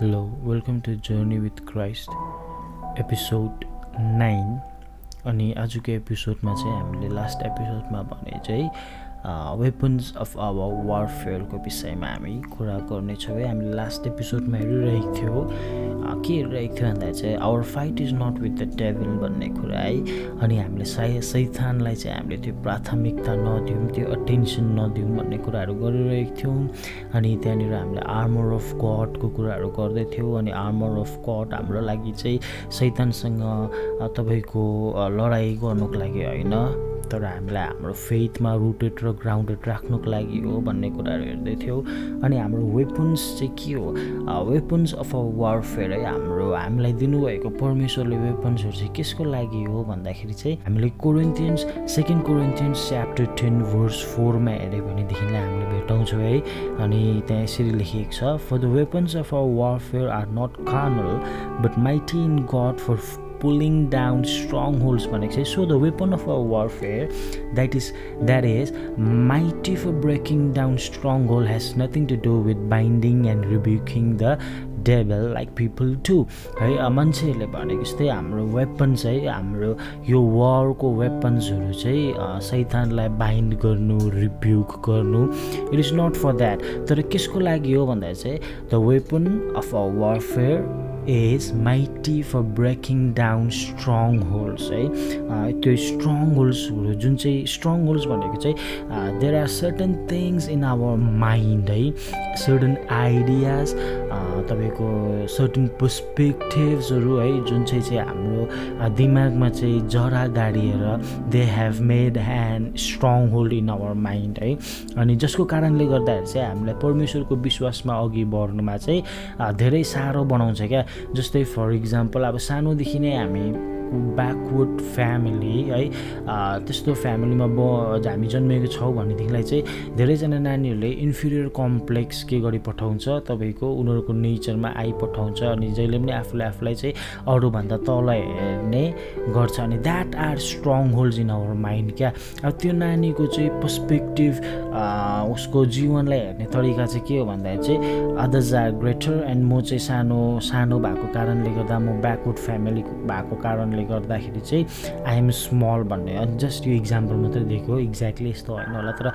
Hello welcome to journey with Christ episode nine अनि आजको एपिसोडमा चाहिँ हामीले लास्ट एपिसोडमा भने चाहिँ वेपन्स अफ आवर वारफेयरको विषयमा हामी कुरा गर्नेछौँ है। हामीले लास्ट एपिसोडमा हेरिरहेको थियो। के हेरिरहेको थियो भन्दा चाहिँ our fight is not with the devil भन्ने कुरा है। अनि हामीले साय सैथानलाई चाहिँ हामीले त्यो प्राथमिकता नदिउँ त्यो अटेन्सन नदिउँ भन्ने कुराहरू गरिरहेको थियौँ। अनि त्यहाँनिर हामीले आर्मर अफ गडको कुराहरू गर्दै थियौँ। अनि आर्मर अफ गड हाम्रो लागि चाहिँ सैतानसँग तपाईँको लडाइँ गर्नुको लागि होइन। तर हामीलाई हाम्रो फेथमा रुटेड र ग्राउन्डेड राख्नुको लागि हो भन्ने कुराहरू हेर्दै थियौँ। अनि हाम्रो वेपन्स चाहिँ के हो? वेपन्स अफ अ वारफेयर है हाम्रो हामीलाई दिनुभएको परमेश्वरले वेपन्सहरू चाहिँ कसको लागि हो भन्दाखेरि चाहिँ हामीले Corinthians second Corinthians chapter ten verse फोरमा हेऱ्यो भनेदेखिलाई हामीले भेटाउँछौँ है। अनि त्यहाँ यसरी लेखिएको छ for the weapons of a warfare are not carnal but mighty in God for pulling down strongholds भनेको चाहिँ so the weapon of a warfare that is that is mighty for breaking down strong hold has nothing to do with binding and rebuking the devil like people to है मान्छेहरूले भनेको जस्तै हाम्रो weapons है हाम्रो यो वारको वेपन्सहरू चाहिँ सैतानलाई बाइन्ड गर्नु रिब्युक गर्नु it is not for that तर कसको लागि हो भन्दा चाहिँ the weapon of a warfare is mighty for breaking down strong holds है त्यो स्ट्रङ होल्ड्सहरू जुन चाहिँ स्ट्रङ होल्ड्स भनेको चाहिँ there are certain things in our mind है सर्टन आइडियाज तपाईँको सर्टन पर्सपेक्टिभ्सहरू है जुन चाहिँ चाहिँ हाम्रो दिमागमा चाहिँ जरा गाडिएर they have made hand strong hold in our mind है। अनि जसको कारणले गर्दाखेरि चाहिँ हामीलाई परमेश्वरको विश्वासमा अघि बढ्नुमा चाहिँ धेरै साह्रो बनाउँछ क्या। जस्तै फर इक्जाम्पल अब सानोदेखि नै हामी ब्याकवर्ड फ्यामिली है। त्यस्तो फ्यामिलीमा ब हामी जन्मेको छौँ भनेदेखिलाई चाहिँ धेरैजना नानीहरूले इन्फिरियर कम्प्लेक्स के गरी पठाउँछ तपाईँको उनीहरूको नेचरमा आइपठाउँछ अनि जहिले पनि आफूले आफूलाई चाहिँ अरूभन्दा तल हेर्ने गर्छ अनि that are strong holds in our mind क्या? अब त्यो नानीको चाहिँ पर्सपेक्टिभ उसको जीवनलाई हेर्ने तरिका चाहिँ के हो भन्दाखेरि चाहिँ अदर्स आर ग्रेटर एन्ड म चाहिँ सानो सानो भएको कारणले गर्दा म ब्याकवर्ड फ्यामिली भएको कारणले कारणले गर्दाखेरि चाहिँ आइएम स्मल भन्ने जस्ट यो इक्जाम्पल मात्रै दिएको एक्ज्याक्टली यस्तो होइन होला। तर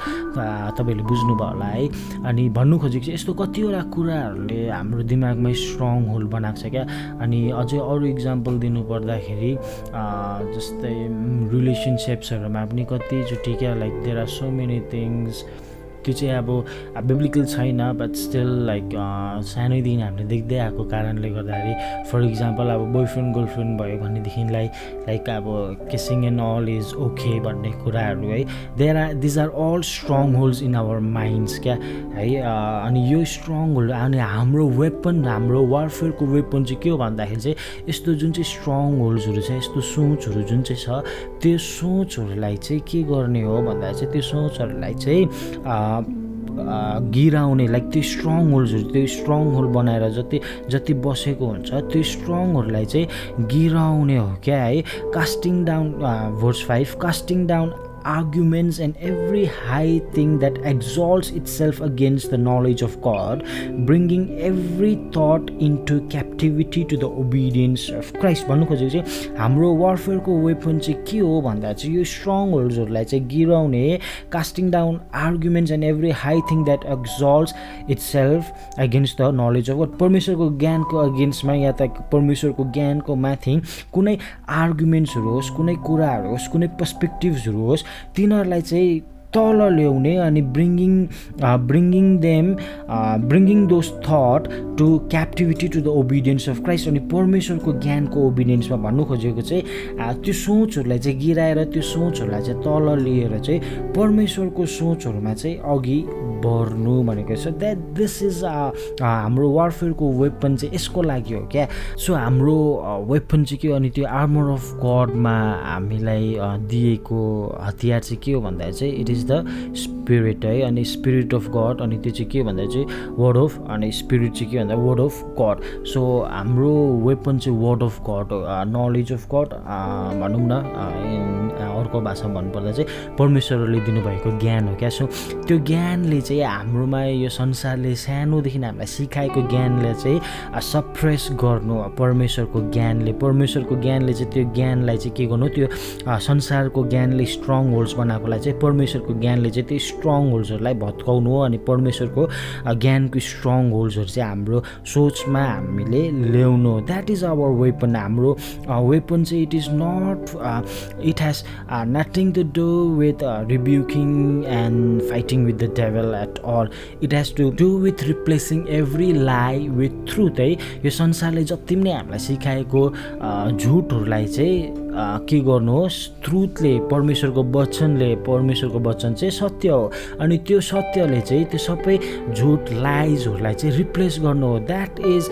तपाईँहरूले बुझ्नुभयो होला है। अनि भन्नु खोजेको चाहिँ यस्तो कतिवटा कुराहरूले हाम्रो दिमागमै स्ट्रङ होल्ड बनाएको छ क्या। अनि अझै अरू इक्जाम्पल दिनु पर्दाखेरि जस्तै रिलेसनसिप्सहरूमा पनि कतिचोटि क्या like there are so many things त्यो चाहिँ अब बिब्लिकल छैन बट स्टिल लाइक सानैदेखि हामीले देख्दै आएको कारणले गर्दाखेरि फर इक्जाम्पल अब बोयफ्रेन्ड गर्लफ्रेन्ड भयो भनेदेखिलाई लाइक अब kissing and all is okay भन्ने कुराहरू है there are these are all strong holds in our minds क्या है अनि यो स्ट्रङ होल्ड अनि हाम्रो वेपन हाम्रो वारफेयरको वेपन चाहिँ के हो भन्दाखेरि चाहिँ यस्तो जुन चाहिँ स्ट्रङ होल्ड्सहरू छ यस्तो सोचहरू जुन चाहिँ छ त्यो सोचहरूलाई चाहिँ के गर्ने हो भन्दा चाहिँ त्यो सोचहरूलाई चाहिँ गिराउने लाइक त्यो स्ट्रङ होल्ड्सहरू त्यो स्ट्रङ होल्ड बनाएर जति जति बसेको हुन्छ त्यो स्ट्रङ चाहिँ गिराउने हो क्या है? Casting down verse five casting down arguments and every high thing that exalts itself against the knowledge of God, bringing every thought into captivity to the obedience of Christ. भन्नु खोजेको चाहिँ हाम्रो वारफेयरको वेपन चाहिँ के हो भन्दा चाहिँ यो स्ट्रङ होल्ड्सहरूलाई चाहिँ गिराउने casting down arguments and every high thing that exalts itself against the knowledge of God परमेश्वरको ज्ञानको अगेन्स्टमा या त परमेश्वरको ज्ञानको माथि कुनै आर्ग्युमेन्ट्सहरू होस् कुनै कुराहरू होस् कुनै पर्सपेक्टिभ्सहरू होस् तिनीहरूलाई चाहिँ तल ल्याउने अनि bringing bringing them bringing those thought to captivity to the obedience of Christ अनि परमेश्वरको ज्ञानको ओबिडियन्समा भन्नु खोजेको चाहिँ त्यो सोचहरूलाई चाहिँ गिराएर त्यो सोचहरूलाई चाहिँ तल लिएर चाहिँ परमेश्वरको सोचहरूमा चाहिँ अघि बढ्नु भनेको छ। द्याट दिस इज हाम्रो वारफेयरको वेपन चाहिँ यसको लागि हो क्या। सो हाम्रो वेपन चाहिँ के हो अनि त्यो आर्मर अफ गडमा हामीलाई दिएको हतियार चाहिँ के हो भन्दा चाहिँ इट इज द स्पिरिट है अनि स्पिरिट अफ गड अनि त्यो चाहिँ के भन्दा चाहिँ वर्ड अफ अनि स्पिरिट चाहिँ के भन्दा वर्ड अफ गड सो हाम्रो वेपन चाहिँ word of God knowledge of God भनौँ न अर्को भाषामा भन्नुपर्दा चाहिँ परमेश्वरले दिनुभएको ज्ञान हो क्या सो त्यो ज्ञानले चाहिँ हाम्रोमा यो संसारले सानोदेखि हामीलाई सिकाएको ज्ञानले चाहिँ सप्रेस गर्नु परमेश्वरको ज्ञानले परमेश्वरको ज्ञानले चाहिँ त्यो ज्ञानलाई चाहिँ के गर्नु त्यो संसारको ज्ञानले स्ट्रङ होल्ड्स बनाएकोलाई चाहिँ परमेश्वरको ज्ञानले चाहिँ त्यो स्ट्रङ होल्ड्सहरूलाई भत्काउनु हो अनि परमेश्वरको ज्ञानको स्ट्रङ होल्ड्सहरू चाहिँ हाम्रो सोचमा हामीले ल्याउनु हो। द्याट इज आवर वेपन हाम्रो वेपन चाहिँ it is not it has nothing to do with rebuking and fighting with the devil at all it has to do with replacing every lie with truth है। यो संसारले जति पनि हामीलाई सिकाएको झुटहरूलाई चाहिँ के गर्नुहोस्? ट्रुथले परमेश्वरको वचनले परमेश्वरको वचन चाहिँ सत्य हो। अनि त्यो सत्यले चाहिँ त्यो सबै झुट लाइजहरूलाई चाहिँ रिप्लेस गर्नु हो। द्याट इज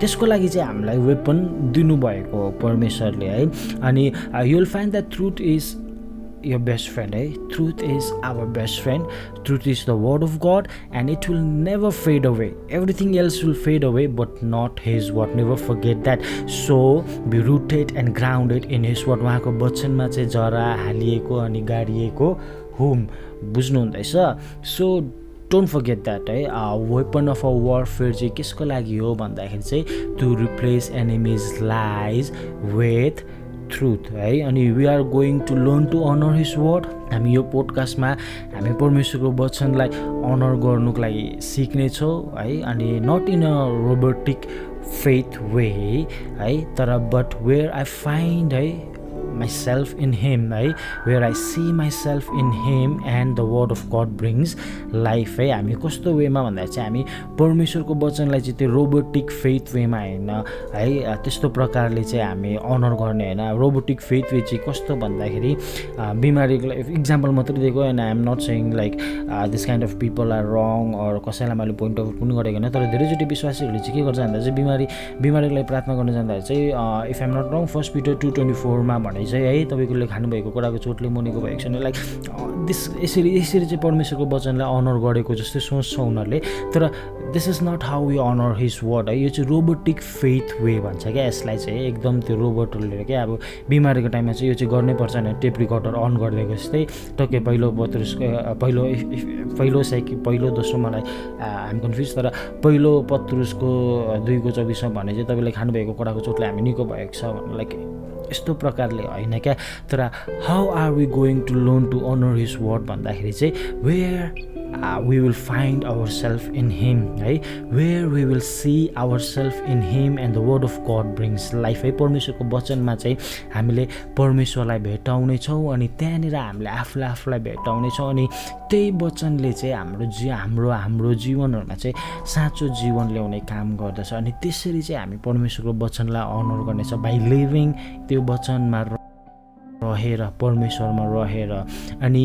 त्यसको लागि चाहिँ हामीलाई वेपन दिनुभएको हो परमेश्वरले है। अनि you'll find that truth is your best friend eh? truth is our best friend truth is the word of god and it will never fade away everything else will fade away but not his word never forget that so be rooted and grounded in his word उहाँको वचनमा चाहिँ जरा हालिएको अनि गाडिएको हुम बुझ्नुहुँदैछ so don't forget that है weapon of a warfare चाहिँ कसको लागि हो भन्दाखेरि चाहिँ to replace enemies lies with truth है अनि we are going to learn to honour his word हामी यो पोडकास्टमा हामी परमेश्वरको वचनलाई अनर गर्नुको लागि सिक्नेछौँ है अनि not in a robotic faith way है तर बट वेयर आई फाइन्ड है myself in him है where I see myself in him and the word of God brings life है हामी कस्तो वेमा भन्दाखेरि चाहिँ हामी परमेश्वरको वचनलाई चाहिँ त्यो रोबोटिक फेथ वेमा होइन है? त्यस्तो प्रकारले चाहिँ हामी अनर गर्ने होइन। रोबोटिक फेथ वे चाहिँ कस्तो भन्दाखेरि बिमारीको इक्जाम्पल मात्रै दिएको and I am not saying like this kind of people are wrong or कसैलाई मैले पोइन्ट आउट पनि गरेको होइन। तर धेरैचोटि विश्वासीहरूले चाहिँ के गर्छ भन्दा चाहिँ बिमारी बिमारीलाई प्रार्थना गर्न जाँदाखेरि चाहिँ if am not wrong first Peter two twenty फोरमा भने चाहिँ है तपाईँकोले खानुभएको कुराको चोटले मुनिको भएको छैन लाइक दिस यसरी यसरी चाहिँ परमेश्वरको वचनलाई अनर गरेको जस्तै सोच्छ उनीहरूले। तर this is not how we honour his word है। यो चाहिँ रोबोटिक फेथ वे भन्छ क्या यसलाई चाहिँ एकदम त्यो रोबोटहरूले क्या। अब बिमारीको टाइममा चाहिँ यो चाहिँ गर्नै पर्छ भने टेप रिकर्डर अन गरिदिएको जस्तै। टक्कै पहिलो पत्रुसको पहिलो पहिलो साइकि पहिलो दोस्रो मलाई हाम कन्फ्युज तर पहिलो पत्रुसको दुईको चौबिसमा भने चाहिँ तपाईँले खानुभएको कुराको चोटले हामी निको भएको छ। लाइक यस्तो प्रकारले होइन क्या? तर how are we going to learn to honour his word भन्दाखेरि चाहिँ where we will find our self in him है where we will see our self in him and the word of God brings life है परमेश्वरको वचनमा चाहिँ हामीले परमेश्वरलाई भेटाउनेछौँ अनि त्यहाँनिर हामीले आफूलाई आफूलाई भेटाउनेछौँ अनि त्यही वचनले चाहिँ हाम्रो जी हाम्रो हाम्रो जीवनहरूमा चाहिँ साँचो जीवन ल्याउने काम गर्दछ। अनि त्यसरी चाहिँ हामी परमेश्वरको वचनलाई अनर गर्नेछ। बाई लिभिङ त्यो वचनमा रहेर परमेश्वरमा रहेर। अनि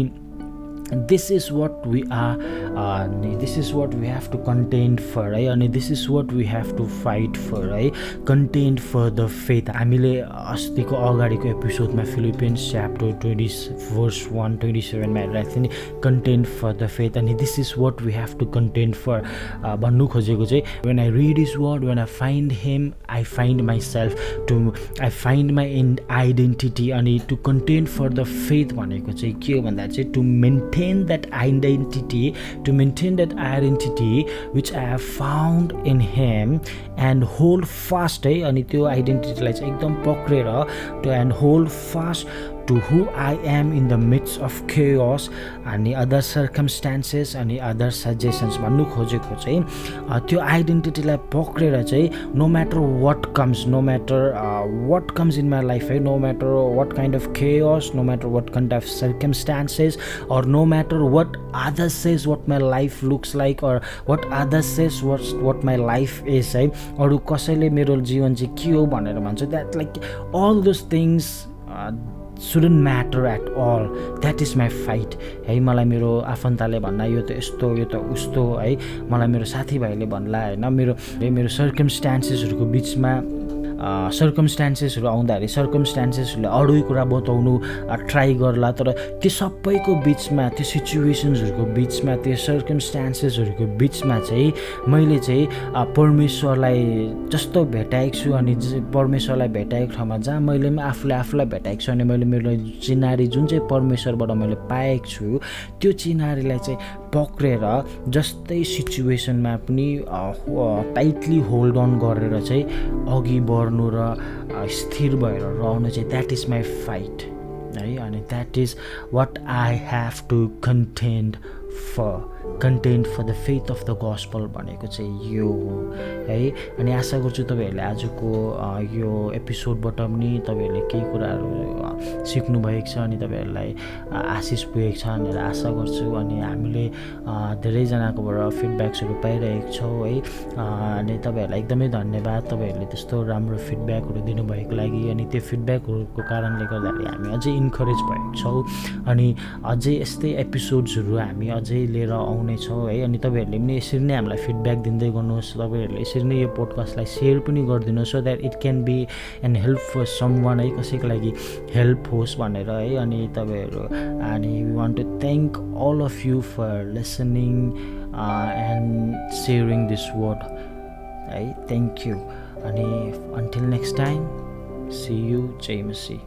this is what we are अनि this is what we have to contend for है अनि this is what we have to fight for है कन्टेन्ट फर द फेथ हामीले अस्तिको अगाडिको एपिसोडमा Philippians chapter twenty fours one twenty सेभेनमा हेरिरहेको थिएँ नि कन्टेन्ट फर द फेथ अनि this is what we have to contend for भन्नु खोजेको चाहिँ when I read his word when I find him I find my self to I find my in identity अनि to contend for the faith भनेको चाहिँ के हो भन्दा चाहिँ to maintain maintain that identity, to maintain that identity which I have found in him and hold fast है अनि त्यो आइडेन्टिटीलाई चाहिँ एकदम पक्रेर to and hold fast to who I am in the midst of chaos अनि other circumstances अनि other suggestions भन्नु खोजेको चाहिँ त्यो आइडेन्टिटीलाई पक्रेर चाहिँ no matter what comes no matter what comes in my life है no matter what kind of chaos no matter what kind of circumstances or no matter what other says what my life looks like or what other says what what my life is है अरू कसैले मेरो जीवन चाहिँ के हो भनेर भन्छ that like all those things shouldn't matter at all that is my fight है मलाई मेरो आफन्तले भन्ला यो त यस्तो यो त उस्तो है। मलाई मेरो साथीभाइले भन्ला होइन। मेरो मेरो सर्कमस्टान्सेसहरूको बिचमा सर्कमस्टान्सेसहरू आउँदाखेरि सर्कमस्टान्सेसहरूले अरू कुरा बताउनु ट्राई गर्ला तर त्यो सबैको बिचमा त्यो सिचुएसन्सहरूको बिचमा त्यो सर्कमस्टान्सेसहरूको बिचमा चाहिँ मैले चाहिँ परमेश्वरलाई जस्तो भेटाएको छु अनि परमेश्वरलाई भेटाएको ठाउँमा जहाँ मैले पनि आफूले आफूलाई भेटाएको छु अनि मैले मेरो चिनारी जुन चाहिँ परमेश्वरबाट मैले पाएको छु त्यो चिनारीलाई चाहिँ पक्रेर जस्तै सिचुएसनमा पनि टाइटली होल्ड अन गरेर चाहिँ अघि बढ्नु र स्थिर भएर रहनु चाहिँ द्याट इज माई फाइट है? अनि that is what I have to contend for contend for the faith of the gospel भनेको चाहिँ यो हो है? अनि आशा गर्छु तपाईँहरूले आजको यो एपिसोडबाट पनि तपाईँहरूले केही कुराहरू सिक्नुभएको छ अनि तपाईँहरूलाई आशिष पुगेको छ भनेर आशा गर्छु। अनि हामीले धेरैजनाकोबाट फिडब्याक्सहरू पाइरहेको छौँ है? अनि तपाईँहरूलाई एकदमै धन्यवाद। तपाईँहरूले त्यस्तो राम्रो फिडब्याकहरू दिनुभएको लागि अनि त्यो फिडब्याकहरूको कारणले गर्दाखेरि हामी अझै इन्करेज भएको छौँ। अनि अझै यस्तै एपिसोड्सहरू हामी अझै लिएर आउनु आउनेछौँ है। अनि तपाईँहरूले पनि यसरी नै हामीलाई फिडब्याक दिँदै गर्नुहोस् तपाईँहरूले यसरी नै यो पोडकास्टलाई सेयर पनि गरिदिनुहोस् so that it can be and help for someone है। कसैको लागि हेल्प होस् भनेर है। अनि तपाईँहरू अनि we want to thank all of you for listening and sharing this word है। थ्याङ्क यू अनि until next time see you जय मसी